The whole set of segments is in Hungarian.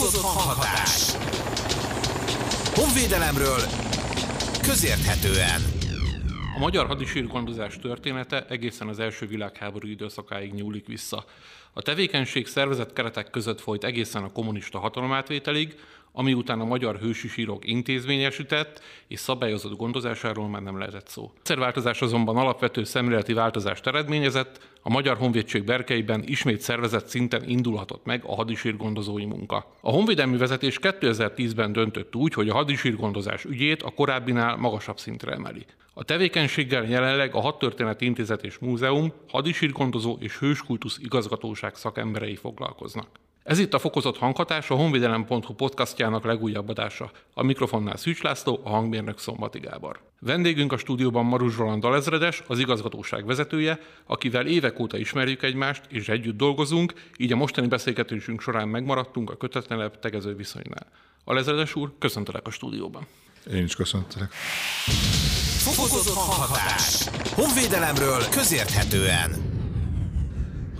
Fokozott hanghatás. Honvédelemről közérthetően. A magyar hadisírgondozás története egészen az első világháború időszakáig nyúlik vissza. A tevékenység szervezett keretek között folyt egészen a kommunista hatalomátvételig, ami után a magyar hősi sírok intézményesített és szabályozott gondozásáról már nem lehetett szó. Szerváltozás azonban alapvető szemléleti változást eredményezett, a Magyar Honvédség berkeiben ismét szervezett szinten indulhatott meg a hadisírgondozói munka. A honvédelmi vezetés 2010-ben döntött úgy, hogy a hadisírgondozás ügyét a korábbinál magasabb szintre emeli. A tevékenységgel jelenleg a Hadtörténeti Intézet és Múzeum, hadisírgondozó és hőskultusz igazgatóság szakemberei foglalkoznak. Ez itt a fokozott hanghatás, a honvédelem.hu podcastjának legújabb adása. A mikrofonnál Szűcs László, a hangmérnök Szombati Gábor. Vendégünk a stúdióban Maruzs Roland Alezredes, az igazgatóság vezetője, akivel évek óta ismerjük egymást és együtt dolgozunk, így a mostani beszélgetésünk során megmaradtunk a kötetlenebb tegező viszonynál. Alezredes úr, köszöntelek a stúdióban. Én is köszöntelek. Fokozott hanghatás. Honvédelemről közérthetően.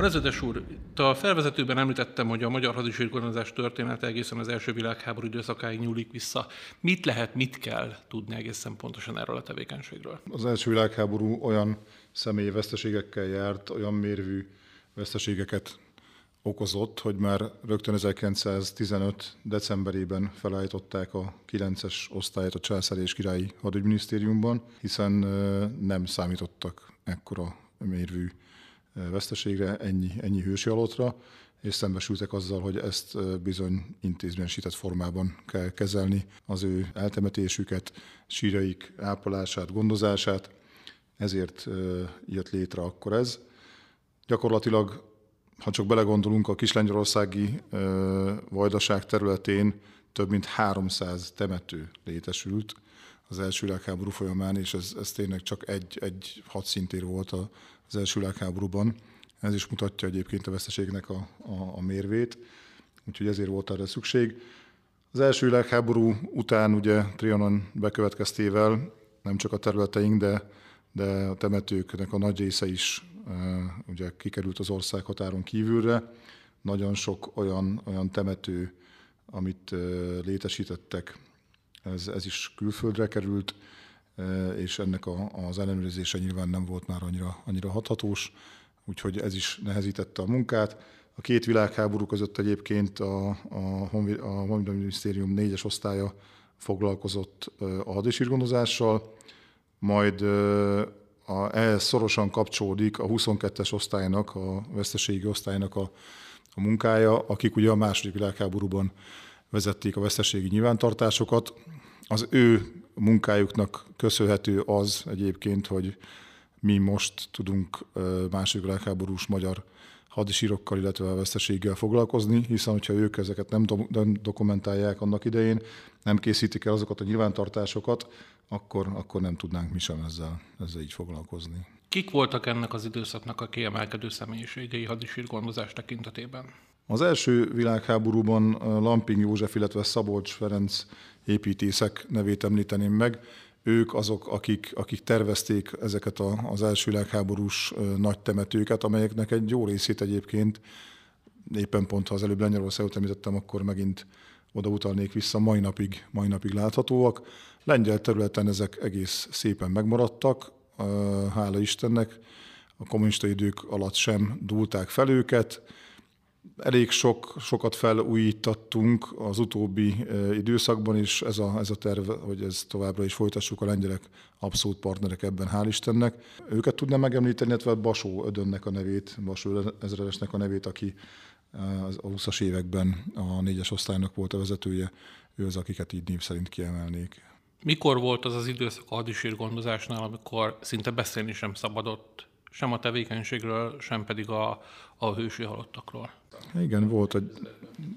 Rezedes úr, itt a felvezetőben említettem, hogy a magyar hadisírgondozás története egészen az első világháború időszakáig nyúlik vissza. Mit lehet, mit kell tudni egészen pontosan erről a tevékenységről? Az első világháború olyan személyi veszteségekkel járt, olyan mérvű veszteségeket okozott, hogy már rögtön 1915. decemberében felállították a 9-es osztályt a császári és királyi hadügyminisztériumban, hiszen nem számítottak ekkora mérvű veszteségre, ennyi, ennyi hősi alottra, és szembesültek azzal, hogy ezt bizony intézményesített formában kell kezelni, az ő eltemetésüket, síreik ápolását, gondozását, ezért jött létre akkor ez. Gyakorlatilag, ha csak belegondolunk, a kislengyarországi vajdaság területén több mint 300 temető létesült az első világháború folyamán, és ez, ez tényleg csak egy, egy hadszintér volt a, az első világháborúban. Ez is mutatja egyébként a veszteségnek a, a, a mérvét, úgyhogy ezért volt erre szükség. Az első világháború után ugye Trianon bekövetkeztével nem csak a területeink, de, de a temetőknek a nagy része is ugye kikerült az ország határon kívülre. Nagyon sok olyan, olyan temető, amit létesítettek, ez, ez is külföldre került, és ennek a, az ellenőrzése nyilván nem volt már annyira, annyira hathatós, úgyhogy ez is nehezítette a munkát. A két világháború között egyébként a, a, a Honvédelmi Minisztérium négyes osztálya foglalkozott a hadisírgondozással, majd a, ehhez szorosan kapcsolódik a 22-es osztálynak, a veszteségi osztálynak a, a munkája, akik ugye a második világháborúban vezették a veszteségi nyilvántartásokat. Az ő munkájuknak köszönhető az egyébként, hogy mi most tudunk második világháborús magyar hadisírokkal, illetve a veszteséggel foglalkozni, hiszen hogyha ők ezeket nem, do- nem dokumentálják annak idején, nem készítik el azokat a nyilvántartásokat, akkor, akkor nem tudnánk mi sem ezzel, ezzel így foglalkozni. Kik voltak ennek az időszaknak a kiemelkedő személyiségei hadisírgondozás tekintetében? Az első világháborúban Lamping József, illetve Szabolcs Ferenc építészek nevét említeném meg. Ők azok, akik, akik tervezték ezeket a, az első világháborús nagy temetőket, amelyeknek egy jó részét egyébként éppen pont, ha az előbb Lengyelországot említettem, akkor megint oda utalnék vissza, mai napig, mai napig láthatóak. Lengyel területen ezek egész szépen megmaradtak, hála Istennek, a kommunista idők alatt sem dúlták fel őket, Elég sok, sokat felújítottunk az utóbbi időszakban, és ez a, ez a terv, hogy ez továbbra is folytassuk, a lengyelek abszolút partnerek ebben, hál' Istennek. Őket tudnám megemlíteni, illetve Basó Ödönnek a nevét, Basó ezredesnek a nevét, aki a 20-as években a négyes osztálynak volt a vezetője, ő az, akiket így név szerint kiemelnék. Mikor volt az az időszak a hadisírgondozásnál, amikor szinte beszélni sem szabadott sem a tevékenységről, sem pedig a, a hősi halottakról. Igen, volt egy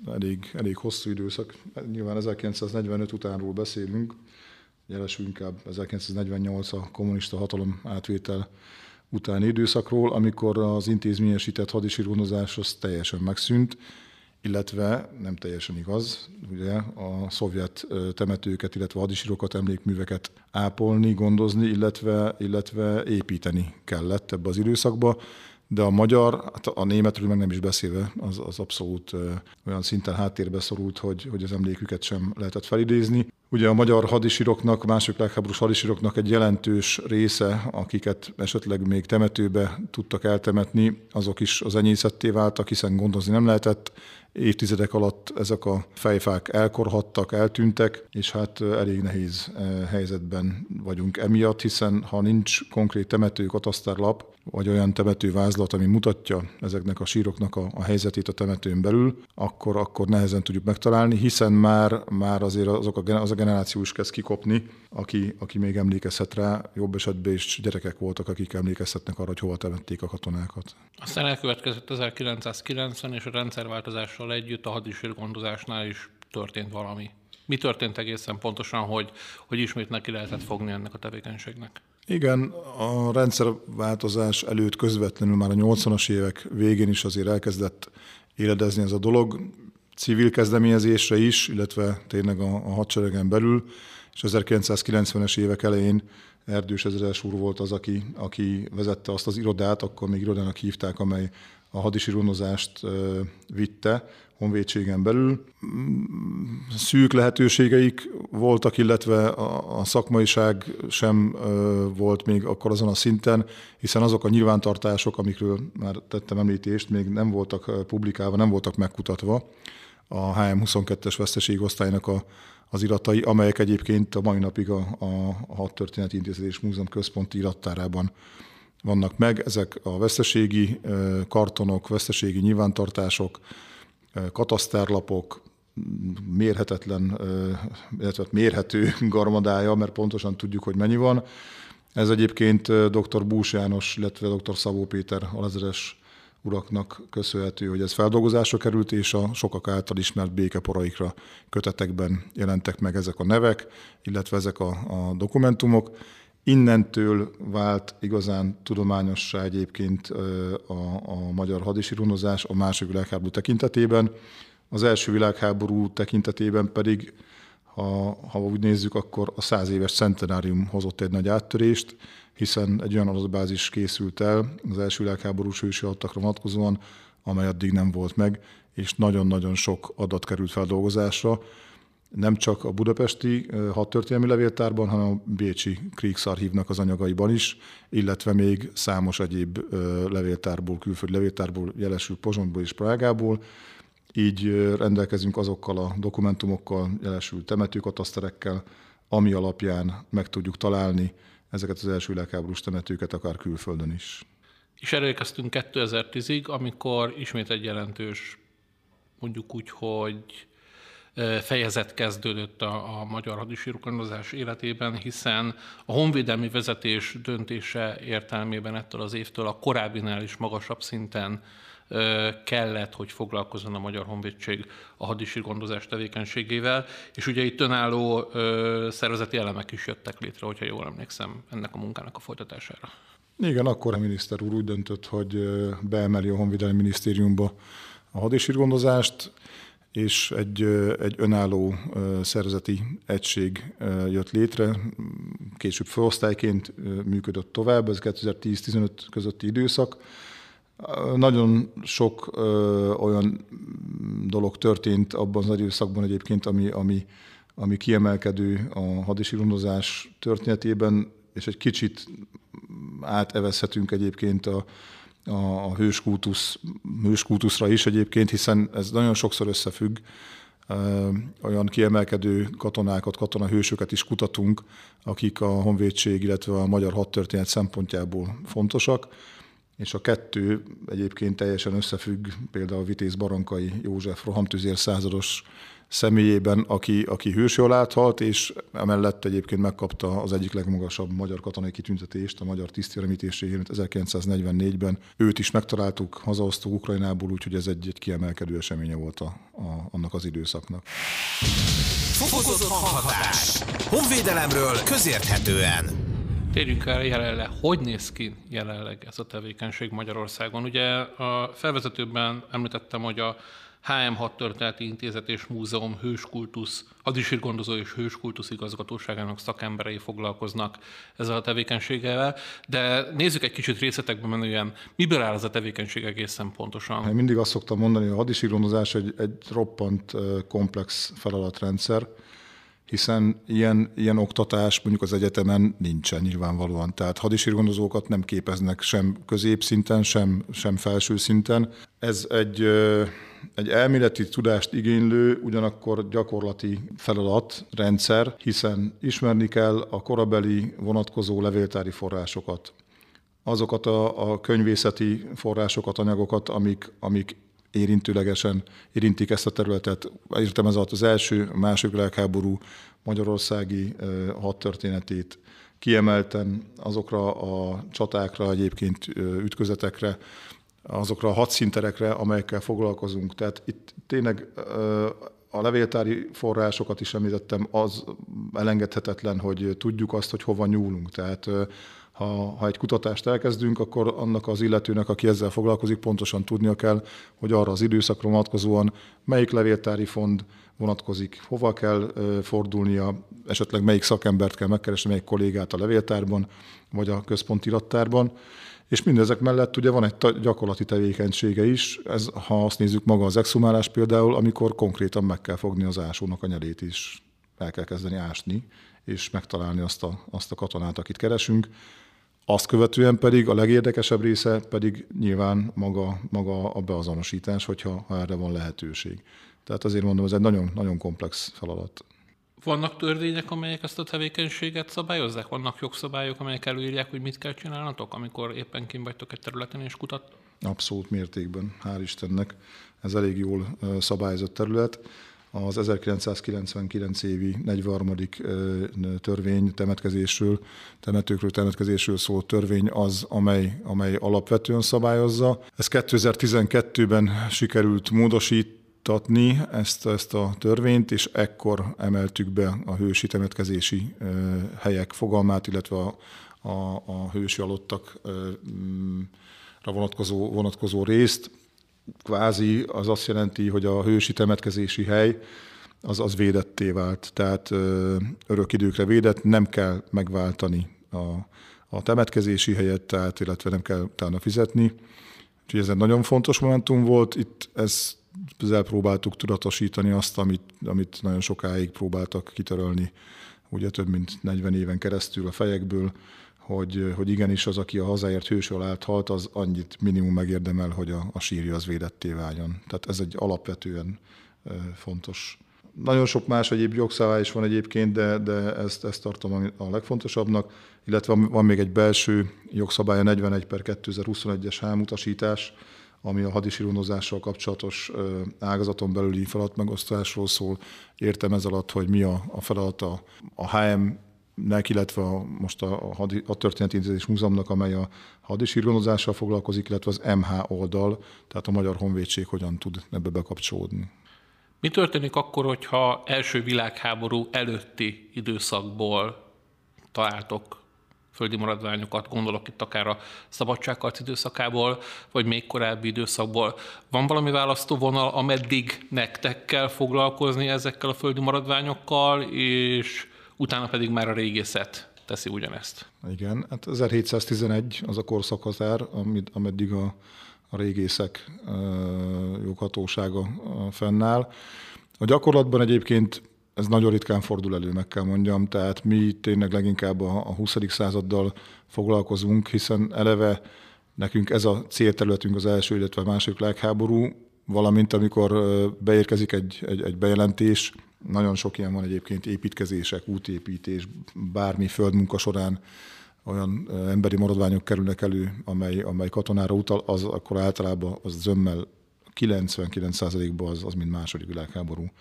elég, elég hosszú időszak. Nyilván 1945 utánról beszélünk, jelesül inkább 1948 a kommunista hatalom átvétel utáni időszakról, amikor az intézményesített hadisírgondozás az teljesen megszűnt, illetve nem teljesen igaz, ugye a szovjet temetőket, illetve hadisírokat, emlékműveket ápolni, gondozni, illetve, illetve építeni kellett ebbe az időszakba, de a magyar, hát a németről meg nem is beszélve, az, az abszolút olyan szinten háttérbe szorult, hogy, hogy az emléküket sem lehetett felidézni. Ugye a magyar hadisiroknak, a második legháborús hadisiroknak egy jelentős része, akiket esetleg még temetőbe tudtak eltemetni, azok is az enyészetté váltak, hiszen gondozni nem lehetett. Évtizedek alatt ezek a fejfák elkorhattak, eltűntek, és hát elég nehéz helyzetben vagyunk emiatt, hiszen ha nincs konkrét temető katasztárlap, vagy olyan temetővázlat, ami mutatja ezeknek a síroknak a, a helyzetét a temetőn belül, akkor, akkor nehezen tudjuk megtalálni, hiszen már, már azért azok a, az a generáció is kezd kikopni, aki, aki még emlékezhet rá, jobb esetben is gyerekek voltak, akik emlékezhetnek arra, hogy hova temették a katonákat. Aztán elkövetkezett 1990, és a rendszerváltozással együtt a hadisírgondozásnál is történt valami. Mi történt egészen pontosan, hogy, hogy ismét neki lehetett fogni ennek a tevékenységnek? Igen, a rendszerváltozás előtt közvetlenül már a 80-as évek végén is azért elkezdett éledezni ez a dolog, civil kezdeményezésre is, illetve tényleg a, a hadseregen belül, és 1990-es évek elején Erdős Ezeres úr volt az, aki, aki vezette azt az irodát, akkor még irodának hívták, amely a hadisironozást vitte honvédségen belül. Szűk lehetőségeik voltak, illetve a, a szakmaiság sem volt még akkor azon a szinten, hiszen azok a nyilvántartások, amikről már tettem említést, még nem voltak publikálva, nem voltak megkutatva a HM22-es veszteségosztálynak a, az iratai, amelyek egyébként a mai napig a, a, Hadtörténeti Intézet Múzeum központi irattárában vannak meg. Ezek a veszteségi kartonok, veszteségi nyilvántartások, katasztárlapok, mérhetetlen, illetve mérhető garmadája, mert pontosan tudjuk, hogy mennyi van. Ez egyébként dr. Bús János, illetve dr. Szabó Péter alazeres uraknak köszönhető, hogy ez feldolgozásra került, és a sokak által ismert békeporaikra kötetekben jelentek meg ezek a nevek, illetve ezek a, a dokumentumok. Innentől vált igazán tudományossá egyébként a, a magyar hadisíronozás a második világháború tekintetében. Az első világháború tekintetében pedig, ha, ha úgy nézzük, akkor a száz éves centenárium hozott egy nagy áttörést, hiszen egy olyan adatbázis készült el az első világháborús ősi adatokra vonatkozóan, amely addig nem volt meg, és nagyon-nagyon sok adat került feldolgozásra, nem csak a budapesti hadtörténelmi levéltárban, hanem a bécsi Kriegsarchívnak az anyagaiban is, illetve még számos egyéb levéltárból, külföldi levéltárból, jelesült Pozsontból és Prágából. Így rendelkezünk azokkal a dokumentumokkal, jelesült temetőkataszterekkel, ami alapján meg tudjuk találni ezeket az első világháborús temetőket, akár külföldön is. És elérkeztünk 2010-ig, amikor ismét egy jelentős, mondjuk úgy, hogy fejezet kezdődött a, a magyar hadisírokondozás életében, hiszen a honvédelmi vezetés döntése értelmében ettől az évtől a korábbinál is magasabb szinten kellett, hogy foglalkozzon a Magyar Honvédség a hadisírgondozás tevékenységével, és ugye itt önálló szervezeti elemek is jöttek létre, hogyha jól emlékszem, ennek a munkának a folytatására. Igen, akkor a miniszter úr úgy döntött, hogy beemeli a Honvédelmi Minisztériumba a hadisírgondozást, és egy, egy önálló szervezeti egység jött létre, később főosztályként működött tovább, ez 2010-15 közötti időszak. Nagyon sok olyan dolog történt abban az időszakban egyébként, ami, ami, ami kiemelkedő a hadisírundozás történetében, és egy kicsit átevezhetünk egyébként a, a, a hőskultusz, hőskultuszra is egyébként, hiszen ez nagyon sokszor összefügg, olyan kiemelkedő katonákat, katonahősöket is kutatunk, akik a honvédség, illetve a magyar hadtörténet szempontjából fontosak, és a kettő egyébként teljesen összefügg, például Vitéz Barankai József rohamtüzér százados személyében, aki, aki hősjól áthalt, és emellett egyébként megkapta az egyik legmagasabb magyar katonai kitüntetést, a magyar tisztéremítésére 1944-ben. Őt is megtaláltuk, hazahoztuk Ukrajnából, úgyhogy ez egy, egy kiemelkedő eseménye volt a, a, annak az időszaknak. Fokozott hanghatás. Honvédelemről közérthetően. Térjünk el jelenleg, hogy néz ki jelenleg ez a tevékenység Magyarországon. Ugye a felvezetőben említettem, hogy a HM Hadtörténeti Intézet és Múzeum Hőskultusz, hadisírgondozó és Hőskultusz igazgatóságának szakemberei foglalkoznak ezzel a tevékenységgel, de nézzük egy kicsit részletekbe menően, miből áll ez a tevékenység egészen pontosan? Én mindig azt szoktam mondani, hogy a hadisírgondozás egy, egy roppant komplex feladatrendszer, hiszen ilyen, ilyen oktatás mondjuk az egyetemen nincsen nyilvánvalóan. Tehát hadisírgondozókat nem képeznek sem középszinten, sem, sem felső szinten. Ez egy, egy elméleti tudást igénylő, ugyanakkor gyakorlati feladat, rendszer, hiszen ismerni kell a korabeli vonatkozó levéltári forrásokat, azokat a, a könyvészeti forrásokat, anyagokat, amik, amik érintőlegesen érintik ezt a területet. Értem ez alatt az első, a második világháború magyarországi hadtörténetét, kiemelten azokra a csatákra, egyébként ütközetekre, azokra a hadszínterekre, amelyekkel foglalkozunk. Tehát itt tényleg a levéltári forrásokat is említettem, az elengedhetetlen, hogy tudjuk azt, hogy hova nyúlunk. Tehát ha, ha egy kutatást elkezdünk, akkor annak az illetőnek, aki ezzel foglalkozik, pontosan tudnia kell, hogy arra az időszakra vonatkozóan melyik levéltári fond vonatkozik, hova kell fordulnia, esetleg melyik szakembert kell megkeresni, melyik kollégát a levéltárban, vagy a központi irattárban. És mindezek mellett ugye van egy gyakorlati tevékenysége is, ez, ha azt nézzük maga az exhumálás például, amikor konkrétan meg kell fogni az ásónak a nyelét is, el kell kezdeni ásni, és megtalálni azt a, azt a katonát, akit keresünk. Azt követően pedig a legérdekesebb része pedig nyilván maga, maga a beazonosítás, hogyha ha erre van lehetőség. Tehát azért mondom, ez egy nagyon, nagyon komplex feladat. Vannak törvények, amelyek ezt a tevékenységet szabályozzák? Vannak jogszabályok, amelyek előírják, hogy mit kell csinálnatok, amikor éppen kim vagytok egy területen és kutat? Abszolút mértékben, hál' Istennek. Ez elég jól szabályozott terület az 1999 évi 43. törvény temetkezésről, temetőkről temetkezésről szóló törvény az, amely, amely alapvetően szabályozza. Ez 2012-ben sikerült módosítatni ezt, ezt a törvényt, és ekkor emeltük be a hősi temetkezési helyek fogalmát, illetve a, a, a hősi alottakra vonatkozó, vonatkozó részt kvázi az azt jelenti, hogy a hősi temetkezési hely az, az védetté vált, tehát örök időkre védett, nem kell megváltani a, a temetkezési helyet, tehát, illetve nem kell utána fizetni. Úgyhogy ez egy nagyon fontos momentum volt. Itt ez, ezzel próbáltuk tudatosítani azt, amit, amit nagyon sokáig próbáltak kitörölni, ugye több mint 40 éven keresztül a fejekből, hogy, hogy igenis az, aki a hazáért hősöl állt halt, az annyit minimum megérdemel, hogy a, a sírja az védetté váljon. Tehát ez egy alapvetően fontos. Nagyon sok más egyéb jogszabály is van egyébként, de, de ezt, ezt tartom a legfontosabbnak, illetve van még egy belső jogszabály, a 41 per 2021-es hámutasítás, ami a hadisíronozással kapcsolatos ágazaton belüli feladatmegosztásról szól. Értem ez alatt, hogy mi a, a feladata a HM nek, illetve a, most a, a, hadi, a Történeti Intézés Múzeumnak, amely a hadisírgonozással foglalkozik, illetve az MH oldal, tehát a Magyar Honvédség hogyan tud ebbe bekapcsolódni. Mi történik akkor, hogyha első világháború előtti időszakból találtok földi maradványokat, gondolok itt akár a szabadságharc időszakából, vagy még korábbi időszakból. Van valami választóvonal, ameddig nektek kell foglalkozni ezekkel a földi maradványokkal, és utána pedig már a régészet teszi ugyanezt. Igen, hát 1711 az a korszakhatár, ameddig a, a régészek joghatósága fennáll. A gyakorlatban egyébként ez nagyon ritkán fordul elő, meg kell mondjam, tehát mi tényleg leginkább a, a 20. századdal foglalkozunk, hiszen eleve nekünk ez a célterületünk az első, illetve a második legháború, valamint amikor beérkezik egy, egy, egy bejelentés, nagyon sok ilyen van egyébként építkezések, útépítés, bármi földmunka során olyan emberi maradványok kerülnek elő, amely, amely katonára utal, az akkor általában az zömmel 99%-ban az, az mind második világháború.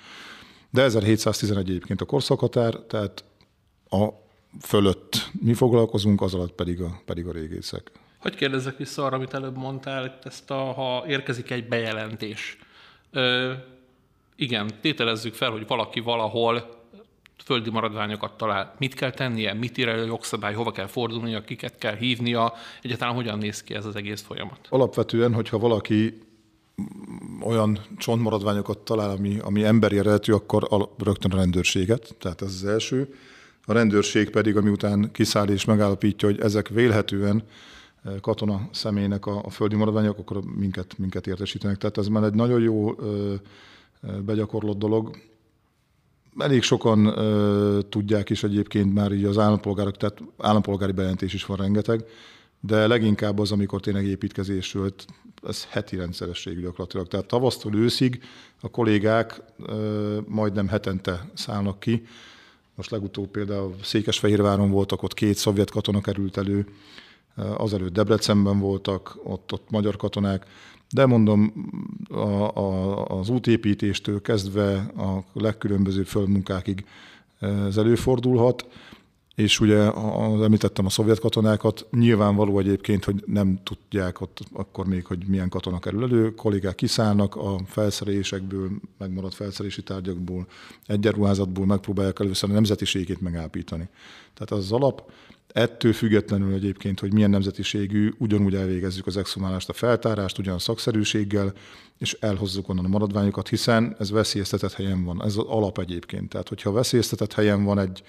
De 1711 egyébként a korszakhatár, tehát a fölött mi foglalkozunk, az alatt pedig a, pedig a régészek. Hogy kérdezzek vissza arra, amit előbb mondtál, ezt a, ha érkezik egy bejelentés. Ö, igen, tételezzük fel, hogy valaki valahol földi maradványokat talál. Mit kell tennie, mit ír elő a jogszabály, hova kell fordulnia, kiket kell hívnia, egyáltalán hogyan néz ki ez az egész folyamat? Alapvetően, hogyha valaki olyan csontmaradványokat talál, ami, ami emberi eredetű, akkor a, rögtön a rendőrséget, tehát ez az első. A rendőrség pedig, ami után kiszáll és megállapítja, hogy ezek vélhetően eh, katona személynek a, a földi maradványok, akkor minket, minket értesítenek. Tehát ez már egy nagyon jó ö, begyakorlott dolog. Elég sokan ö, tudják is egyébként már így az állampolgárok, tehát állampolgári bejelentés is van rengeteg, de leginkább az, amikor tényleg építkezésről, ez heti rendszeresség gyakorlatilag. Tehát tavasztól őszig a kollégák ö, majdnem hetente szállnak ki. Most legutóbb például Székesfehérváron voltak, ott két szovjet katona került elő, azelőtt Debrecenben voltak, ott, ott magyar katonák, de mondom, a, a, az útépítéstől kezdve a legkülönbözőbb földmunkákig ez előfordulhat, és ugye, az említettem a szovjet katonákat, nyilvánvaló egyébként, hogy nem tudják ott akkor még, hogy milyen katona kerül elő, kollégák kiszállnak a felszerelésekből, megmaradt felszerelési tárgyakból, egyenruházatból megpróbálják először a nemzetiségét megállapítani. Tehát az, az alap, Ettől függetlenül egyébként, hogy milyen nemzetiségű, ugyanúgy elvégezzük az exhumálást, a feltárást, ugyan szakszerűséggel, és elhozzuk onnan a maradványokat, hiszen ez veszélyeztetett helyen van. Ez az alap egyébként. Tehát, hogyha veszélyeztetett helyen van egy,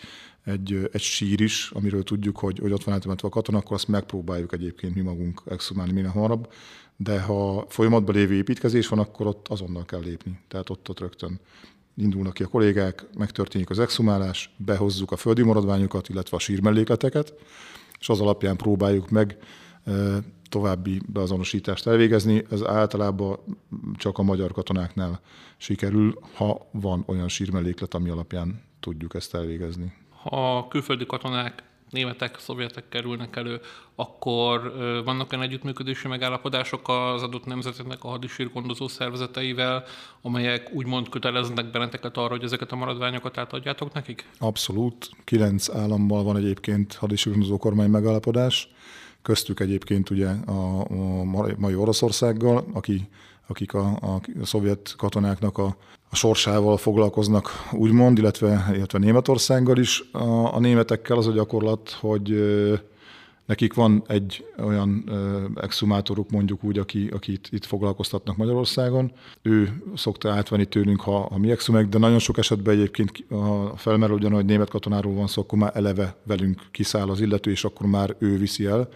egy, egy sír is, amiről tudjuk, hogy, hogy ott van eltemetve a katona, akkor azt megpróbáljuk egyébként mi magunk exhumálni minél hamarabb. De ha folyamatban lévő építkezés van, akkor ott azonnal kell lépni. Tehát ott, ott rögtön indulnak ki a kollégák, megtörténik az exhumálás, behozzuk a földi maradványokat, illetve a sírmellékleteket, és az alapján próbáljuk meg további beazonosítást elvégezni. Ez általában csak a magyar katonáknál sikerül, ha van olyan sírmelléklet, ami alapján tudjuk ezt elvégezni. Ha a külföldi katonák németek, szovjetek kerülnek elő, akkor vannak olyan együttműködési megállapodások az adott nemzeteknek a hadisírgondozó szervezeteivel, amelyek úgymond köteleznek benneteket arra, hogy ezeket a maradványokat átadjátok nekik? Abszolút. Kilenc állammal van egyébként hadisírgondozó kormány megállapodás, köztük egyébként ugye a, a mai Oroszországgal, aki akik a, a, a szovjet katonáknak a, a sorsával foglalkoznak, úgymond, illetve, illetve Németországgal is. A, a németekkel az a gyakorlat, hogy nekik van egy olyan exhumátoruk, mondjuk úgy, aki, akit itt foglalkoztatnak Magyarországon. Ő szokta átvenni tőlünk, ha, ha mi exhumek, de nagyon sok esetben egyébként a felmerül ugyan, hogy német katonáról van szó, akkor már eleve velünk kiszáll az illető, és akkor már ő viszi el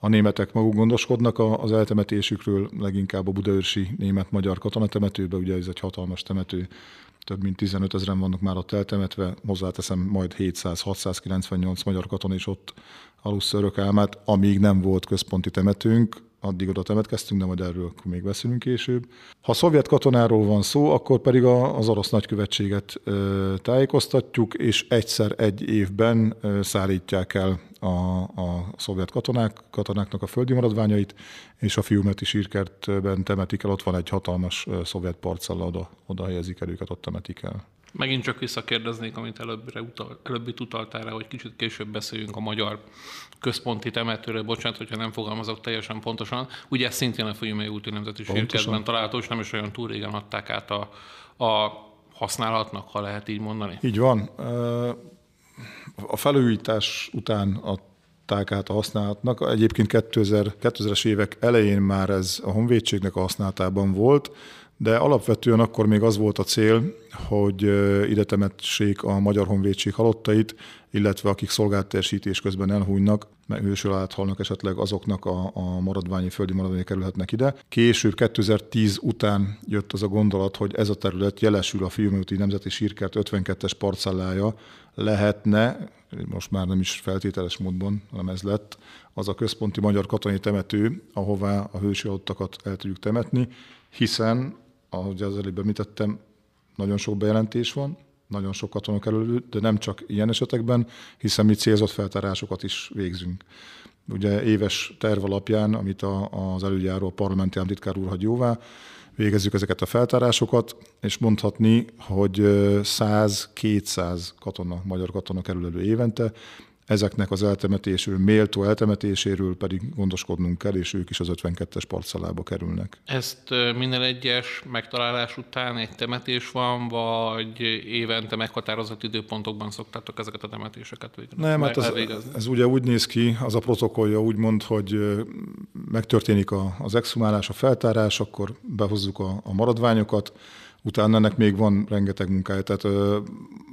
a németek maguk gondoskodnak az eltemetésükről, leginkább a budaörsi német-magyar katonatemetőbe, ugye ez egy hatalmas temető, több mint 15 ezeren vannak már ott eltemetve, hozzáteszem majd 700-698 magyar katona is ott alussza örök álmát, amíg nem volt központi temetőnk, addig oda temetkeztünk, de majd erről még beszélünk később. Ha szovjet katonáról van szó, akkor pedig az orosz nagykövetséget tájékoztatjuk, és egyszer egy évben szállítják el a, a szovjet katonák, katonáknak a földi maradványait, és a fiúmeti sírkertben temetik el, ott van egy hatalmas szovjet parcella, oda, oda helyezik el őket, ott temetik el. Megint csak visszakérdeznék, amit előbbre utal, előbbit utaltál rá, hogy kicsit később beszéljünk a magyar központi temetőről, bocsánat, hogyha nem fogalmazok teljesen pontosan. Ugye ez szintén a Fiumei úti nemzeti sírkertben található, és nem is olyan túl régen adták át a, a használatnak, ha lehet így mondani. Így van. A felújítás után adták át a használatnak. Egyébként 2000, 2000-es évek elején már ez a honvédségnek a használatában volt, de alapvetően akkor még az volt a cél, hogy ide temetsék a Magyar Honvédség halottait, illetve akik szolgáltesítés közben elhújnak, mert hősül áthalnak esetleg azoknak a, a maradványi, földi maradványi kerülhetnek ide. Később 2010 után jött az a gondolat, hogy ez a terület jelesül a Fiumőti Nemzeti Sírkert 52-es parcellája lehetne, most már nem is feltételes módban, hanem ez lett, az a központi magyar katonai temető, ahová a hősi halottakat el tudjuk temetni, hiszen ahogy az előbb említettem, nagyon sok bejelentés van, nagyon sok katona kerül, de nem csak ilyen esetekben, hiszen mi célzott feltárásokat is végzünk. Ugye éves terv alapján, amit a, az előjáró a parlamenti államtitkár úr hagy jóvá, végezzük ezeket a feltárásokat, és mondhatni, hogy 100-200 katona, magyar katona kerül elő évente. Ezeknek az eltemetésről, méltó eltemetéséről pedig gondoskodnunk kell, és ők is az 52-es parcellába kerülnek. Ezt minden egyes megtalálás után egy temetés van, vagy évente meghatározott időpontokban szoktátok ezeket a temetéseket végezni? Nem, hát ez, ez ugye úgy néz ki, az a protokollja úgy mond, hogy megtörténik az exhumálás, a feltárás, akkor behozzuk a, a maradványokat, utána ennek még van rengeteg munkája, tehát ö,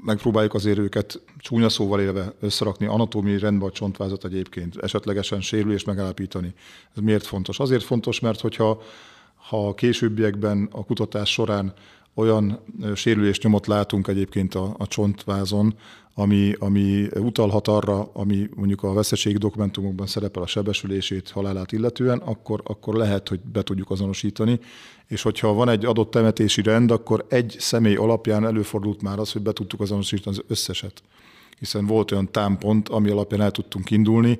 megpróbáljuk azért őket csúnya szóval élve összerakni, anatómiai rendben a csontvázat egyébként, esetlegesen sérülést megállapítani. Ez miért fontos? Azért fontos, mert hogyha ha későbbiekben a kutatás során olyan sérülés nyomot látunk egyébként a, a csontvázon, ami, ami utalhat arra, ami mondjuk a veszteségi dokumentumokban szerepel a sebesülését, halálát illetően, akkor, akkor lehet, hogy be tudjuk azonosítani. És hogyha van egy adott temetési rend, akkor egy személy alapján előfordult már az, hogy be tudtuk azonosítani az összeset. Hiszen volt olyan támpont, ami alapján el tudtunk indulni,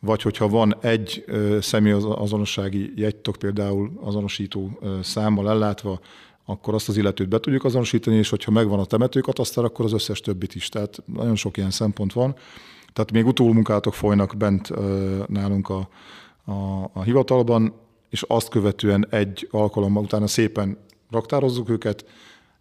vagy hogyha van egy személy azonossági jegytok például azonosító számmal ellátva, akkor azt az illetőt be tudjuk azonosítani, és hogyha megvan a temetőkataszter, akkor az összes többit is. Tehát nagyon sok ilyen szempont van. Tehát még utólmunkálatok folynak bent nálunk a, a, a hivatalban, és azt követően egy alkalommal utána szépen raktározzuk őket,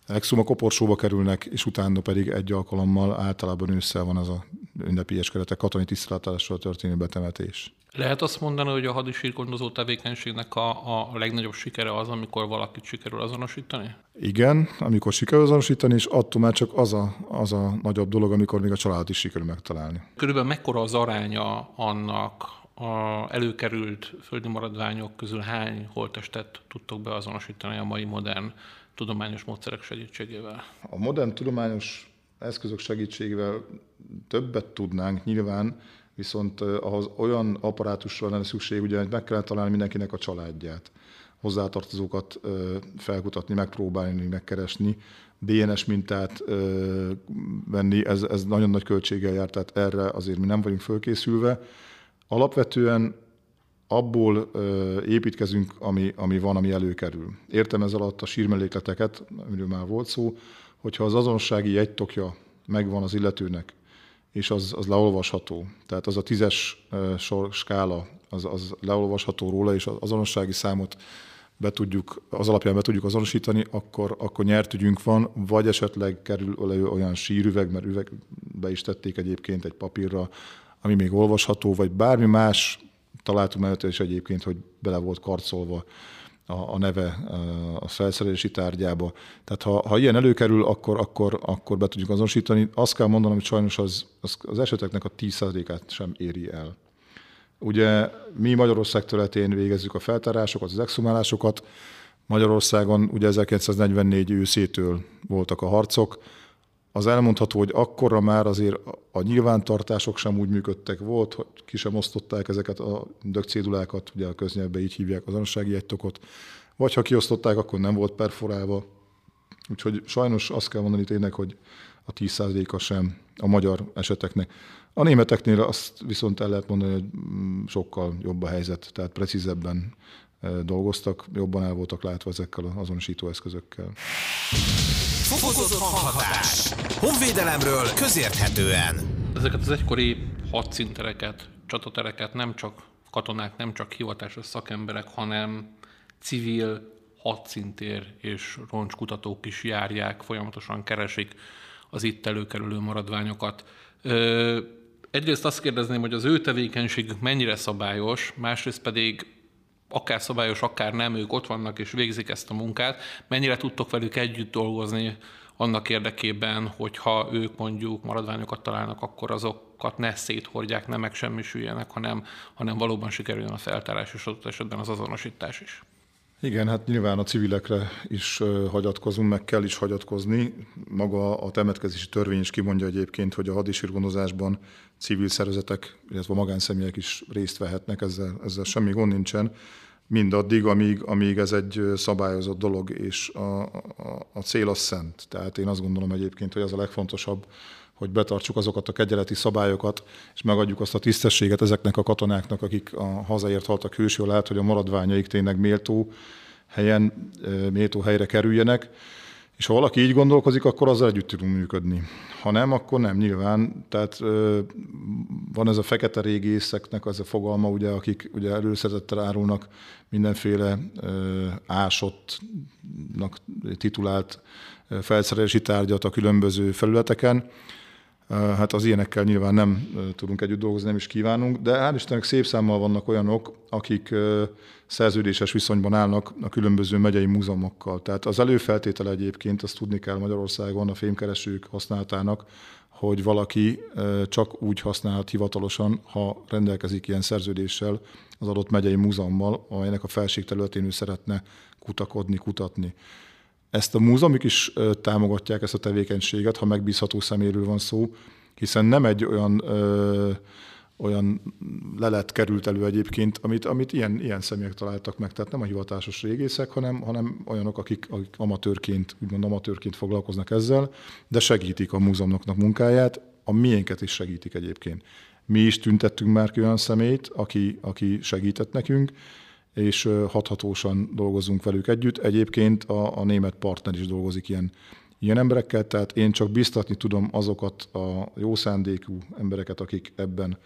exuma koporsóba kerülnek, és utána pedig egy alkalommal általában ősszel van az a ünnepies keretek katonai tiszteletással történő betemetés. Lehet azt mondani, hogy a hadisírgondozó tevékenységnek a, a legnagyobb sikere az, amikor valakit sikerül azonosítani? Igen, amikor sikerül azonosítani, és attól már csak az a, az a nagyobb dolog, amikor még a család is sikerül megtalálni. Körülbelül mekkora az aránya annak a előkerült földi maradványok közül hány holtestet tudtok beazonosítani a mai modern tudományos módszerek segítségével? A modern tudományos eszközök segítségével többet tudnánk nyilván, viszont ahhoz olyan apparátusra lenne szükség, ugye, meg kellene találni mindenkinek a családját, hozzátartozókat felkutatni, megpróbálni, megkeresni, DNS mintát venni, ez, ez nagyon nagy költséggel jár, tehát erre azért mi nem vagyunk fölkészülve. Alapvetően abból építkezünk, ami, ami van, ami előkerül. Értem ez alatt a sírmellékleteket, amiről már volt szó, hogyha az azonossági jegytokja megvan az illetőnek, és az, az leolvasható, tehát az a tízes sor skála, az, az leolvasható róla, és az azonossági számot be tudjuk, az alapján be tudjuk azonosítani, akkor, akkor nyert ügyünk van, vagy esetleg kerül elő olyan sírüveg, mert üvegbe is tették egyébként egy papírra, ami még olvasható, vagy bármi más találtunk mellett is egyébként, hogy bele volt karcolva a, a neve a felszerelési tárgyába. Tehát ha, ha ilyen előkerül, akkor, akkor, akkor be tudjuk azonosítani. Azt kell mondanom, hogy sajnos az, az, az eseteknek a 10%-át sem éri el. Ugye mi Magyarország területén végezzük a feltárásokat, az exhumálásokat. Magyarországon ugye 1944 őszétől voltak a harcok, az elmondható, hogy akkorra már azért a nyilvántartások sem úgy működtek volt, hogy ki sem osztották ezeket a dögcédulákat, ugye a köznyelvben így hívják az azonossági egytokot, vagy ha kiosztották, akkor nem volt perforálva. Úgyhogy sajnos azt kell mondani tényleg, hogy a 10%-a sem a magyar eseteknek. A németeknél azt viszont el lehet mondani, hogy sokkal jobb a helyzet, tehát precízebben dolgoztak, jobban el voltak látva ezekkel az azonosító eszközökkel. Fokozott hanghatás. Honvédelemről közérthetően. Ezeket az egykori hadszíntereket, csatatereket nem csak katonák, nem csak hivatásos szakemberek, hanem civil hadszintér és roncskutatók is járják, folyamatosan keresik az itt előkerülő maradványokat. Ö, egyrészt azt kérdezném, hogy az ő tevékenységük mennyire szabályos, másrészt pedig akár szabályos, akár nem, ők ott vannak és végzik ezt a munkát, mennyire tudtok velük együtt dolgozni annak érdekében, hogyha ők mondjuk maradványokat találnak, akkor azokat ne széthordják, ne megsemmisüljenek, hanem, hanem valóban sikerüljön a feltárás és adott esetben az azonosítás is. Igen, hát nyilván a civilekre is hagyatkozunk, meg kell is hagyatkozni. Maga a temetkezési törvény is kimondja egyébként, hogy a hadisírgondozásban civil szervezetek, illetve magánszemélyek is részt vehetnek, ezzel, ezzel semmi gond nincsen mindaddig, amíg, amíg ez egy szabályozott dolog, és a, a, a cél az szent. Tehát én azt gondolom egyébként, hogy ez a legfontosabb, hogy betartsuk azokat a kegyeleti szabályokat, és megadjuk azt a tisztességet ezeknek a katonáknak, akik a hazaért haltak hősül, lehet, hogy a maradványaik tényleg méltó helyen, méltó helyre kerüljenek, És ha valaki így gondolkozik, akkor azzal együtt tudunk működni. Ha nem, akkor nem, nyilván. Tehát van ez a fekete régészeknek az a fogalma, ugye, akik ugye előszeretettel árulnak mindenféle ásottnak titulált felszerelési tárgyat a különböző felületeken. Hát az ilyenekkel nyilván nem tudunk együtt dolgozni, nem is kívánunk, de hál' Istennek szép számmal vannak olyanok, akik szerződéses viszonyban állnak a különböző megyei múzeumokkal. Tehát az előfeltétele egyébként, azt tudni kell Magyarországon a fémkeresők használatának, hogy valaki csak úgy használhat hivatalosan, ha rendelkezik ilyen szerződéssel az adott megyei múzeummal, amelynek a felség területén ő szeretne kutakodni, kutatni. Ezt a múzeumok is támogatják, ezt a tevékenységet, ha megbízható szeméről van szó, hiszen nem egy olyan ö, olyan lelet került elő egyébként, amit, amit ilyen, ilyen személyek találtak meg, tehát nem a hivatásos régészek, hanem, hanem olyanok, akik, akik amatőrként, úgymond amatőrként foglalkoznak ezzel, de segítik a múzeumoknak munkáját, a miénket is segítik egyébként. Mi is tüntettünk már ki olyan szemét, aki, aki segített nekünk, és hathatósan dolgozunk velük együtt. Egyébként a, a német partner is dolgozik ilyen, ilyen emberekkel, tehát én csak biztatni tudom azokat a jó szándékú embereket, akik ebben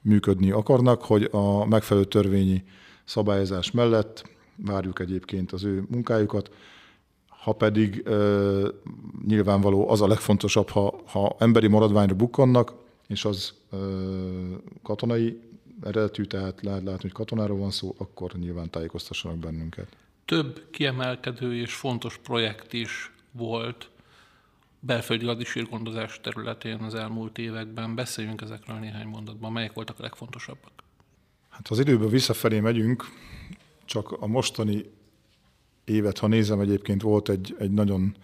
működni akarnak, hogy a megfelelő törvényi szabályozás mellett várjuk egyébként az ő munkájukat, ha pedig e, nyilvánvaló az a legfontosabb, ha, ha emberi maradványra bukkannak, és az e, katonai eredetű, tehát lehet látni, hogy katonáról van szó, akkor nyilván tájékoztassanak bennünket. Több kiemelkedő és fontos projekt is volt belföldi hadisírgondozás területén az elmúlt években. Beszéljünk ezekről néhány mondatban. Melyek voltak a legfontosabbak? Hát az időben visszafelé megyünk, csak a mostani évet, ha nézem, egyébként volt egy, egy nagyon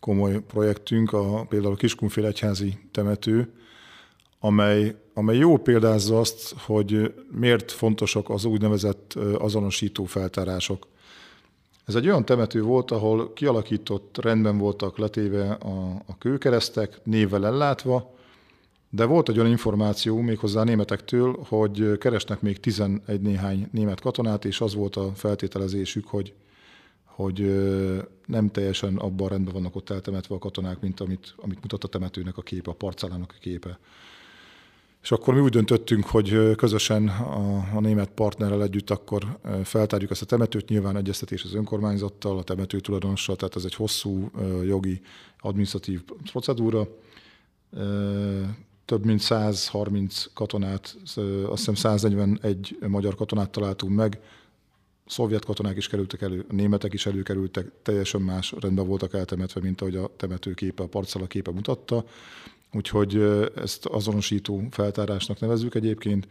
komoly projektünk, a, például a Kiskunfél egyházi temető, amely, amely jól példázza azt, hogy miért fontosak az úgynevezett azonosító feltárások. Ez egy olyan temető volt, ahol kialakított, rendben voltak letéve a, a kőkeresztek, névvel ellátva, de volt egy olyan információ méghozzá a németektől, hogy keresnek még 11 néhány német katonát, és az volt a feltételezésük, hogy, hogy nem teljesen abban rendben vannak ott eltemetve a katonák, mint amit, amit mutat a temetőnek a képe, a parcellának a képe. És akkor mi úgy döntöttünk, hogy közösen a, a német partnerrel együtt akkor feltárjuk ezt a temetőt, nyilván egyeztetés az önkormányzattal, a temető tulajdonossal, tehát ez egy hosszú jogi, administratív procedúra. Több mint 130 katonát, azt hiszem 141 magyar katonát találtunk meg, szovjet katonák is kerültek elő, a németek is előkerültek, teljesen más rendben voltak eltemetve, mint ahogy a temető képe, a parcella képe mutatta. Úgyhogy ezt azonosító feltárásnak nevezzük egyébként.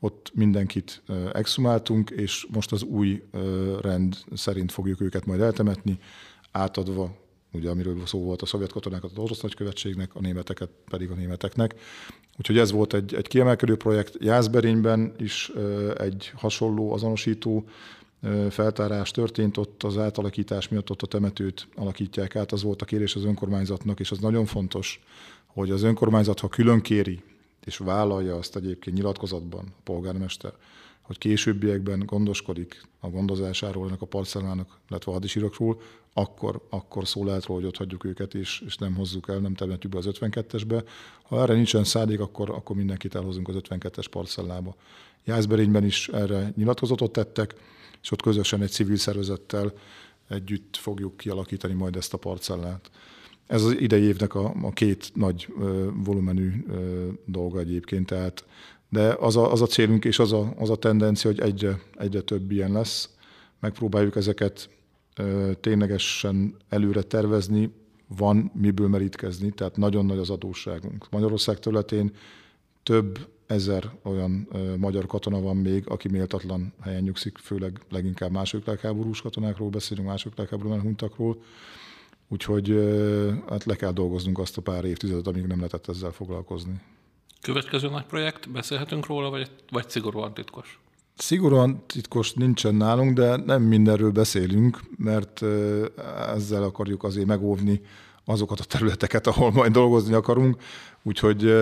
Ott mindenkit exhumáltunk, és most az új rend szerint fogjuk őket majd eltemetni, átadva, ugye amiről szó volt a szovjet katonákat az orosz nagykövetségnek, a németeket pedig a németeknek. Úgyhogy ez volt egy, egy kiemelkedő projekt. Jászberényben is egy hasonló azonosító feltárás történt, ott az átalakítás miatt ott a temetőt alakítják át, az volt a kérés az önkormányzatnak, és az nagyon fontos, hogy az önkormányzat, ha külön kéri, és vállalja azt egyébként nyilatkozatban a polgármester, hogy későbbiekben gondoskodik a gondozásáról ennek a parcellának, illetve a hadisírokról, akkor, akkor szó lehet róla, hogy ott hagyjuk őket, és, és nem hozzuk el, nem temetjük be az 52-esbe. Ha erre nincsen szádék, akkor, akkor mindenkit elhozunk az 52-es parcellába. Jászberényben is erre nyilatkozatot tettek, és ott közösen egy civil szervezettel együtt fogjuk kialakítani majd ezt a parcellát. Ez az idei évnek a, a két nagy ö, volumenű ö, dolga egyébként, tehát de az a, az a célunk és az a, az a tendencia, hogy egyre, egyre több ilyen lesz. Megpróbáljuk ezeket ö, ténylegesen előre tervezni, van miből merítkezni, tehát nagyon nagy az adósságunk. Magyarország területén több ezer olyan ö, magyar katona van még, aki méltatlan helyen nyugszik, főleg leginkább második világháborús katonákról beszélünk, második világháborúban huntakról, Úgyhogy hát le kell dolgoznunk azt a pár évtizedet, amíg nem lehetett ezzel foglalkozni. Következő nagy projekt, beszélhetünk róla, vagy, vagy szigorúan titkos? Szigorúan titkos nincsen nálunk, de nem mindenről beszélünk, mert ezzel akarjuk azért megóvni azokat a területeket, ahol majd dolgozni akarunk, úgyhogy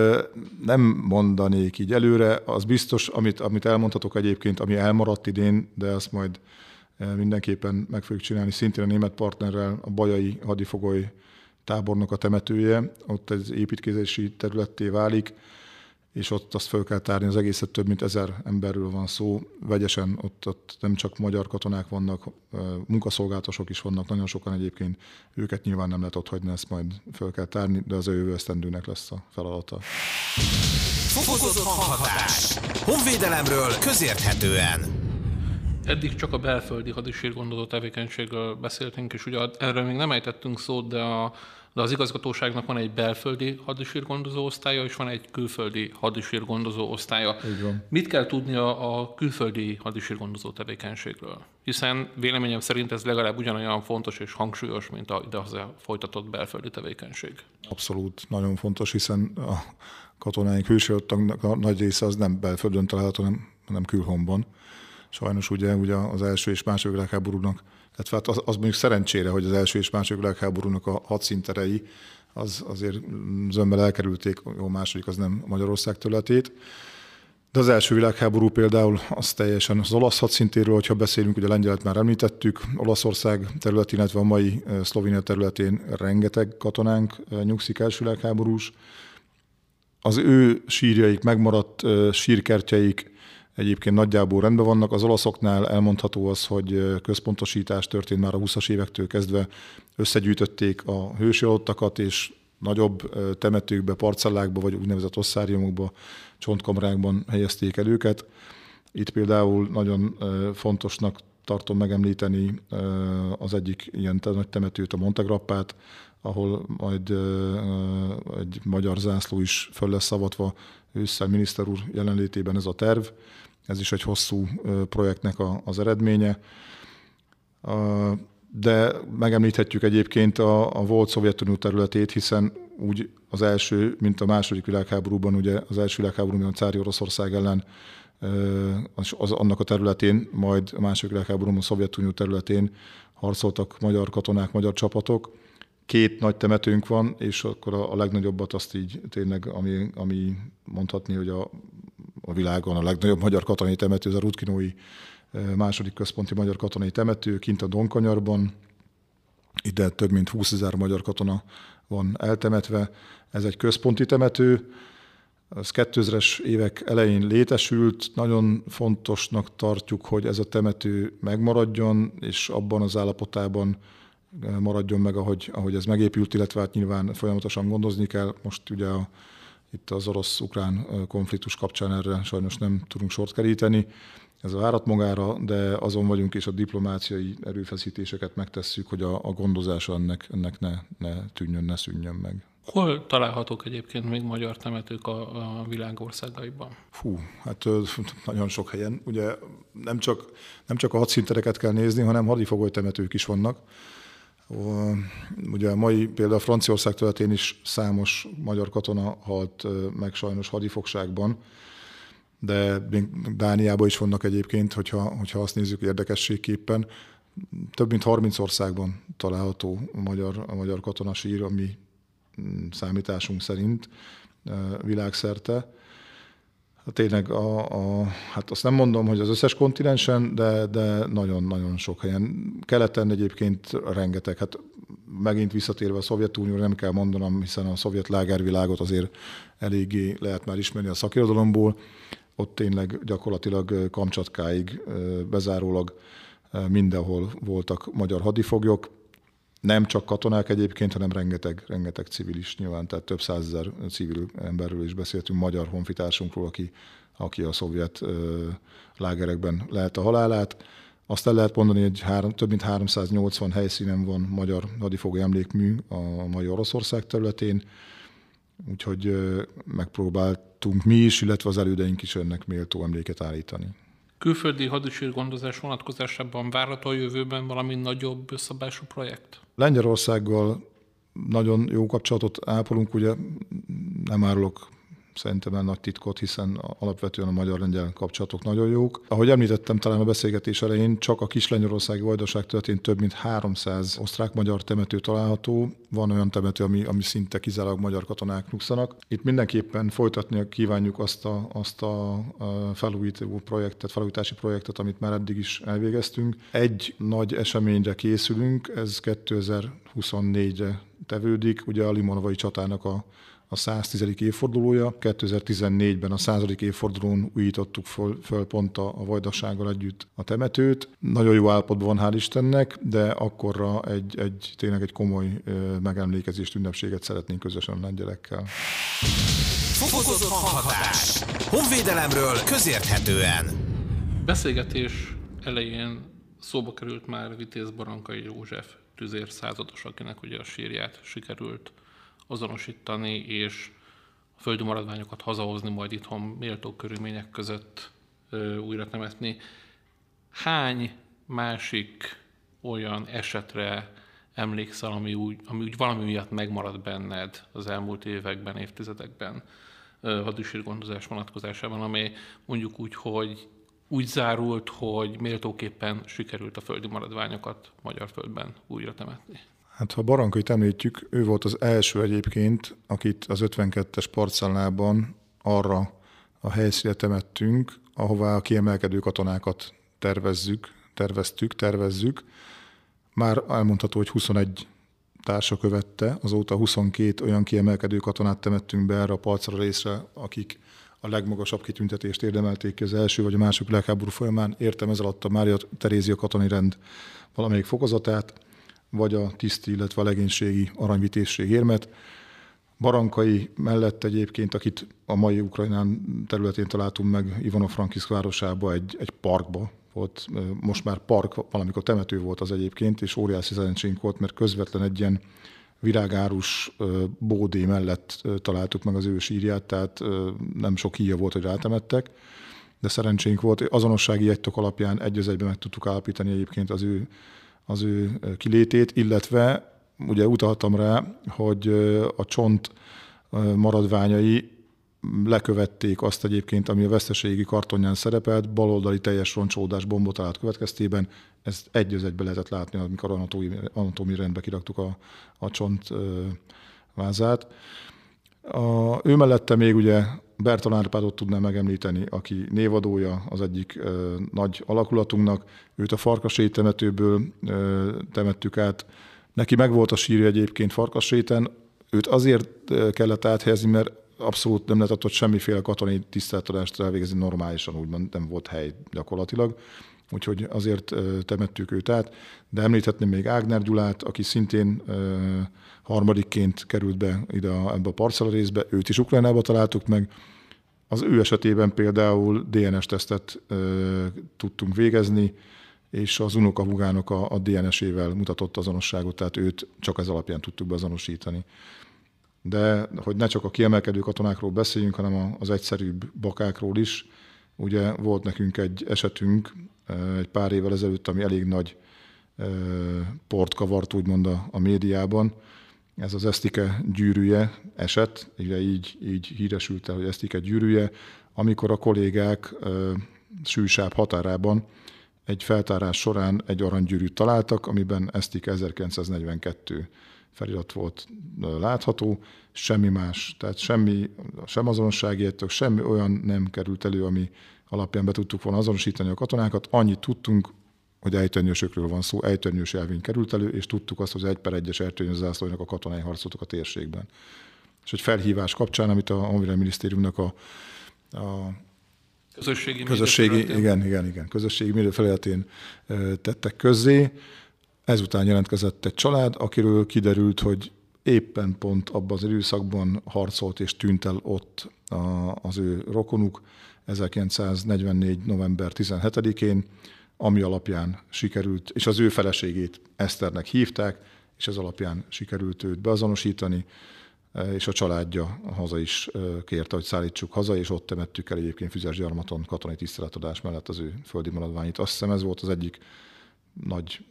nem mondanék így előre. Az biztos, amit, amit elmondhatok egyébként, ami elmaradt idén, de azt majd mindenképpen meg fogjuk csinálni, szintén a német partnerrel a Bajai hadifogoly tábornok a temetője, ott egy építkezési területté válik, és ott azt fel kell tárni, az egészet több mint ezer emberről van szó, vegyesen, ott, ott nem csak magyar katonák vannak, munkaszolgálatosok is vannak, nagyon sokan egyébként, őket nyilván nem lehet ott hagyni, ezt majd fel kell tárni, de az ő jövő esztendőnek lesz a feladata. Fokozott hanghatás. Honvédelemről közérthetően. Eddig csak a belföldi hadisírgondozó tevékenységről beszéltünk, és ugye erről még nem ejtettünk szót, de a de az igazgatóságnak van egy belföldi hadisírgondozó osztálya, és van egy külföldi hadisírgondozó osztálya. Mit kell tudni a, a külföldi hadisírgondozó tevékenységről? Hiszen véleményem szerint ez legalább ugyanolyan fontos és hangsúlyos, mint a idehaza folytatott belföldi tevékenység. Abszolút, nagyon fontos, hiszen a katonáink hősöltagnak nagy része az nem belföldön található, hanem, hanem külhomban. Sajnos ugye, ugye az első és második világháborúnak tehát hát az, az mondjuk szerencsére, hogy az első és második világháborúnak a hadszínterei az azért zömmel elkerülték, a második az nem Magyarország területét. De az első világháború például az teljesen az olasz hadszintéről, hogyha beszélünk, ugye Lengyelt már említettük, Olaszország területén, illetve a mai Szlovénia területén rengeteg katonánk nyugszik első világháborús. Az ő sírjaik, megmaradt sírkertjeik, egyébként nagyjából rendben vannak. Az olaszoknál elmondható az, hogy központosítás történt már a 20-as évektől kezdve, összegyűjtötték a hősi alottakat, és nagyobb temetőkbe, parcellákba, vagy úgynevezett osszáriumokba, csontkamrákban helyezték el őket. Itt például nagyon fontosnak tartom megemlíteni az egyik ilyen nagy temetőt, a Montegrappát, ahol majd egy magyar zászló is föl lesz szavatva ősszel miniszter úr jelenlétében ez a terv. Ez is egy hosszú projektnek az eredménye. De megemlíthetjük egyébként a, a volt Szovjetunió területét, hiszen úgy az első, mint a második világháborúban, ugye az első világháborúban a cári Oroszország ellen az, az, annak a területén, majd a második világháborúban a Szovjetunió területén harcoltak magyar katonák, magyar csapatok. Két nagy temetőnk van, és akkor a, a legnagyobbat azt így tényleg, ami, ami mondhatni, hogy a a világon a legnagyobb magyar katonai temető, ez a Rutkinói második központi magyar katonai temető, kint a Donkanyarban. Ide több mint 20 ezer magyar katona van eltemetve. Ez egy központi temető, az 2000-es évek elején létesült, nagyon fontosnak tartjuk, hogy ez a temető megmaradjon, és abban az állapotában maradjon meg, ahogy, ahogy ez megépült, illetve hát nyilván folyamatosan gondozni kell. Most ugye a itt az orosz-ukrán konfliktus kapcsán erre sajnos nem tudunk sort keríteni. Ez várat magára, de azon vagyunk, és a diplomáciai erőfeszítéseket megtesszük, hogy a, a gondozása ennek, ennek ne, ne tűnjön, ne szűnjön meg. Hol találhatók egyébként még magyar temetők a, a világ országaiban? Fú, hát nagyon sok helyen. Ugye nem csak, nem csak a hadszintereket kell nézni, hanem hadifogoly temetők is vannak. Ugye a mai például Franciaország területén is számos magyar katona halt meg sajnos hadifogságban, de Dániában is vannak egyébként, hogyha, hogyha azt nézzük érdekességképpen. Több mint 30 országban található a magyar, a magyar katonasír, ami mm, számításunk szerint világszerte. Hát tényleg, a, a, hát azt nem mondom, hogy az összes kontinensen, de, de nagyon-nagyon sok helyen. Keleten egyébként rengeteg. Hát megint visszatérve a Szovjetunió, nem kell mondanom, hiszen a szovjet lágervilágot azért eléggé lehet már ismerni a szakirodalomból. Ott tényleg gyakorlatilag Kamcsatkáig bezárólag mindenhol voltak magyar hadifoglyok, nem csak katonák egyébként, hanem rengeteg, rengeteg civil is nyilván, tehát több százezer civil emberről is beszéltünk, magyar honfitársunkról, aki, aki a szovjet ö, lágerekben lehet a halálát. Azt el lehet mondani, hogy három, több mint 380 helyszínen van magyar hadifogó emlékmű a mai Oroszország területén, úgyhogy megpróbáltunk mi is, illetve az elődeink is ennek méltó emléket állítani. Külföldi hadisírgondozás vonatkozásában várható a jövőben valami nagyobb szabású projekt? Lengyelországgal nagyon jó kapcsolatot ápolunk, ugye nem árulok szerintem el nagy titkot, hiszen alapvetően a magyar-lengyel kapcsolatok nagyon jók. Ahogy említettem talán a beszélgetés elején, csak a Kislengyországi Vajdaság történt több mint 300 osztrák-magyar temető található. Van olyan temető, ami, ami szinte kizárólag magyar katonák nyugszanak. Itt mindenképpen folytatni kívánjuk azt a, azt a felújító projektet, felújítási projektet, amit már eddig is elvégeztünk. Egy nagy eseményre készülünk, ez 2024-re tevődik, ugye a Limonovai csatának a a 110. évfordulója. 2014-ben a 100. évfordulón újítottuk föl, föl pont a, a Vajdasággal együtt a temetőt. Nagyon jó állapotban van, hál' Istennek, de akkorra egy, egy tényleg egy komoly megemlékezést, ünnepséget szeretnénk közösen a lengyelekkel. Fokozott hanghatás. Honvédelemről közérthetően. Beszélgetés elején szóba került már Vitéz Barankai József tüzér százados, akinek ugye a sírját sikerült azonosítani, és a földi maradványokat hazahozni, majd itthon méltó körülmények között újra temetni. Hány másik olyan esetre emlékszel, ami úgy, ami úgy valami miatt megmaradt benned az elmúlt években, évtizedekben hadisírgondozás vonatkozásában, amely mondjuk úgy, hogy úgy zárult, hogy méltóképpen sikerült a földi maradványokat magyar földben újra temetni. Hát ha Barankait említjük, ő volt az első egyébként, akit az 52-es parcellában arra a helyszínre temettünk, ahová a kiemelkedő katonákat tervezzük, terveztük, tervezzük. Már elmondható, hogy 21 társa követte, azóta 22 olyan kiemelkedő katonát temettünk be erre a parcra részre, akik a legmagasabb kitüntetést érdemelték ki az első vagy a második világháború folyamán. Értem ez alatt a Mária Terézia katonai rend valamelyik fokozatát vagy a tiszti, illetve a legénységi aranyvitésség érmet. Barankai mellett egyébként, akit a mai Ukrajnán területén találtunk meg, Ivano-Frankiszk városába, egy, egy parkba volt, most már park, valamikor temető volt az egyébként, és óriási szerencsénk volt, mert közvetlen egy ilyen virágárus bódé mellett találtuk meg az ő sírját, tehát nem sok híja volt, hogy rátemettek, de szerencsénk volt. Azonossági jegytok alapján egy egyben meg tudtuk állapítani egyébként az ő az ő kilétét, illetve ugye utaltam rá, hogy a csont maradványai lekövették azt egyébként, ami a veszteségi kartonján szerepelt, baloldali teljes roncsódás bombotalálat következtében. Ezt egy az egybe lehetett látni, amikor anatómiai rendbe kiraktuk a, a csont vázát. A, ő mellette még ugye Bertalan Árpádot tudnám megemlíteni, aki névadója az egyik ö, nagy alakulatunknak. Őt a Farkasé temetőből ö, temettük át. Neki megvolt a sírja egyébként Farkasréten. Őt azért kellett áthelyezni, mert abszolút nem lehetett ott semmiféle katonai tiszteltadást elvégezni normálisan, úgymond nem volt hely gyakorlatilag. Úgyhogy azért temettük őt át. De említhetném még Ágner Gyulát, aki szintén harmadikként került be ide a, ebbe a parcella részbe, őt is Ukrajnába találtuk meg. Az ő esetében például DNS-tesztet tudtunk végezni, és az unokahugának a, a DNS-ével mutatott azonosságot, tehát őt csak ez alapján tudtuk beazonosítani. De hogy ne csak a kiemelkedő katonákról beszéljünk, hanem az egyszerűbb bakákról is, ugye volt nekünk egy esetünk egy pár évvel ezelőtt, ami elég nagy port kavart úgymond a, a médiában, ez az esztike gyűrűje eset, ugye így, így híresült el, hogy esztike gyűrűje, amikor a kollégák sűsább határában egy feltárás során egy aranygyűrűt találtak, amiben esztik 1942 felirat volt látható, semmi más, tehát semmi, sem azonossági értök, semmi olyan nem került elő, ami alapján be tudtuk volna azonosítani a katonákat. Annyit tudtunk, hogy ejtőnyösökről van szó, ejtőnyös elvény került elő, és tudtuk azt, hogy egy per egyes ejtőnyös zászlóinak a katonai harcoltak a térségben. És egy felhívás kapcsán, amit a Honvédelmi Minisztériumnak a, a közösségi, közösségi igen, igen, igen, közösségi média felületén tettek közzé. Ezután jelentkezett egy család, akiről kiderült, hogy éppen pont abban az időszakban harcolt és tűnt el ott az ő rokonuk 1944. november 17-én, ami alapján sikerült, és az ő feleségét Eszternek hívták, és ez alapján sikerült őt beazonosítani, e, és a családja haza is e, kérte, hogy szállítsuk haza, és ott temettük el egyébként Füzes gyarmaton katonai tiszteletadás mellett az ő földi maradványit. Azt hiszem ez volt az egyik nagy,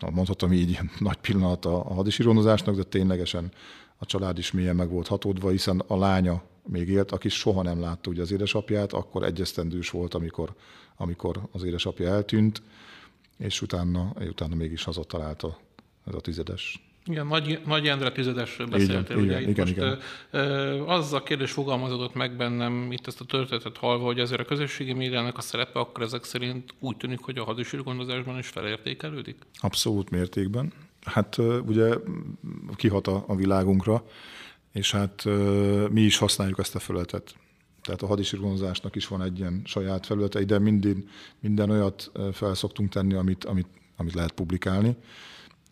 e, mondhatom így, nagy pillanat a hadisírónozásnak, de ténylegesen a család is mélyen meg volt hatódva, hiszen a lánya még élt, aki soha nem látta ugye az édesapját, akkor egyesztendős volt, amikor, amikor az édesapja eltűnt, és utána, utána mégis hazatalálta ez a tizedes. Igen, Nagy, Nagy Endre tizedesről beszéltél. Igen, ugye, igen, igen, most igen. az a kérdés fogalmazódott meg bennem itt ezt a történetet hallva, hogy azért a közösségi médiának a szerepe akkor ezek szerint úgy tűnik, hogy a hadisírgondozásban is felértékelődik? Abszolút mértékben. Hát ugye kihat a, a világunkra, és hát mi is használjuk ezt a felületet. Tehát a hadisírgondozásnak is van egy ilyen saját felülete, de minden, minden olyat fel szoktunk tenni, amit, amit, amit lehet publikálni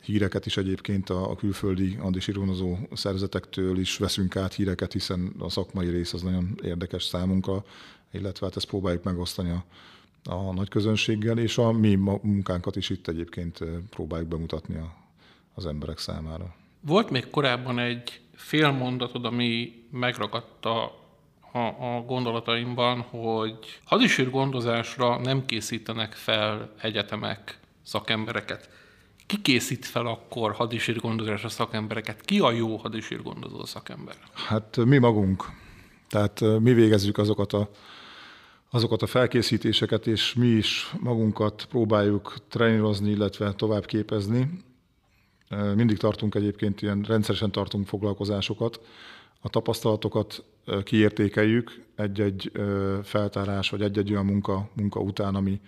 híreket is egyébként a, a külföldi andisíronozó szerzetektől is veszünk át híreket, hiszen a szakmai rész az nagyon érdekes számunkra, illetve hát ezt próbáljuk megosztani a, a nagy közönséggel, és a mi munkánkat is itt egyébként próbáljuk bemutatni a, az emberek számára. Volt még korábban egy fél mondatod, ami megragadta a, a gondolataimban, hogy hadisír gondozásra nem készítenek fel egyetemek szakembereket. Ki készít fel akkor hadisírgondozásra szakembereket? Ki a jó hadisírgondozó szakember? Hát mi magunk. Tehát mi végezzük azokat a, azokat a felkészítéseket, és mi is magunkat próbáljuk trénírozni, illetve tovább képezni. Mindig tartunk egyébként ilyen, rendszeresen tartunk foglalkozásokat. A tapasztalatokat kiértékeljük egy-egy feltárás, vagy egy-egy olyan munka, munka után, ami,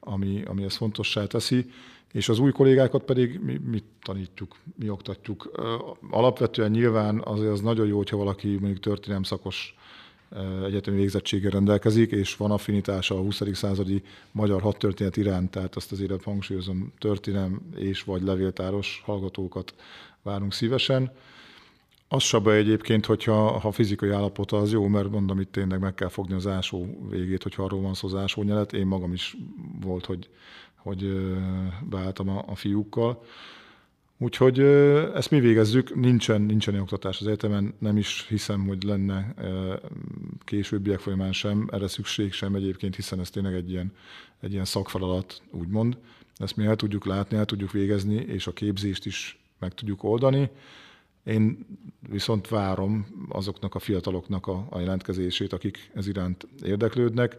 ami, ami ezt fontossá teszi és az új kollégákat pedig mi, mi tanítjuk, mi oktatjuk. Alapvetően nyilván azért az nagyon jó, hogyha valaki mondjuk történelem szakos egyetemi végzettséggel rendelkezik, és van affinitása a 20. századi magyar hadtörténet iránt, tehát azt azért hangsúlyozom, történelem és vagy levéltáros hallgatókat várunk szívesen. Az baj egyébként, hogyha ha fizikai állapota az jó, mert mondom, itt tényleg meg kell fogni az ásó végét, hogyha arról van szó az ásó nyelet. Én magam is volt, hogy hogy beálltam a, a fiúkkal. Úgyhogy ezt mi végezzük, nincsen, nincsen oktatás az egyetemen, nem is hiszem, hogy lenne későbbiek folyamán sem, erre szükség sem egyébként, hiszen ez tényleg egy ilyen, egy ilyen szakfeladat, úgymond. Ezt mi el tudjuk látni, el tudjuk végezni, és a képzést is meg tudjuk oldani. Én viszont várom azoknak a fiataloknak a, a jelentkezését, akik ez iránt érdeklődnek,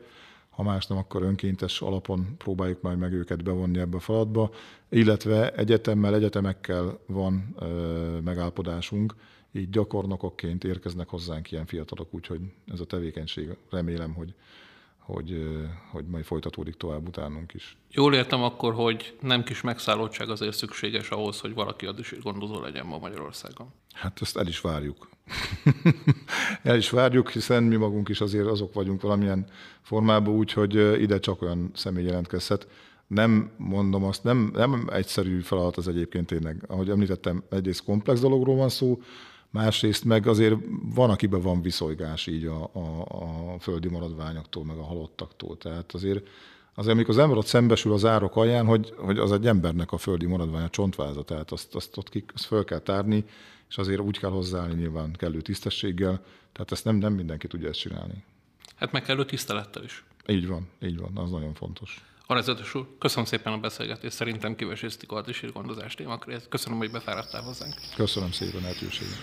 ha más nem, akkor önkéntes alapon próbáljuk majd meg őket bevonni ebbe a falatba, illetve egyetemmel, egyetemekkel van ö, megállapodásunk, így gyakornokokként érkeznek hozzánk ilyen fiatalok, úgyhogy ez a tevékenység remélem, hogy, hogy, hogy majd folytatódik tovább utánunk is. Jól értem akkor, hogy nem kis megszállottság azért szükséges ahhoz, hogy valaki is gondozó legyen ma Magyarországon. Hát ezt el is várjuk. el is várjuk, hiszen mi magunk is azért azok vagyunk valamilyen formában úgy, hogy ide csak olyan személy jelentkezhet. Nem mondom azt, nem, nem egyszerű feladat az egyébként tényleg. Ahogy említettem, egyrészt komplex dologról van szó, másrészt meg azért van, akiben van viszolygás így a, a, a földi maradványoktól, meg a halottaktól. Tehát azért, azért amikor az ember ott szembesül az árok alján, hogy, hogy az egy embernek a földi maradványa csontváza, tehát azt, azt ott ki, azt föl kell tárni, és azért úgy kell hozzáállni nyilván kellő tisztességgel, tehát ezt nem, nem mindenki tudja ezt csinálni. Hát meg kellő tisztelettel is. Így van, így van, az nagyon fontos. Arezetes úr, köszönöm szépen a beszélgetést, szerintem kiveséztük a gondozás témakörét. Köszönöm, hogy befáradtál hozzánk. Köszönöm szépen a lehetőséget.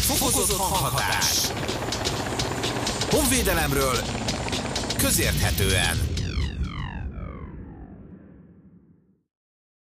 Fokozott hanghatás. Honvédelemről közérthetően.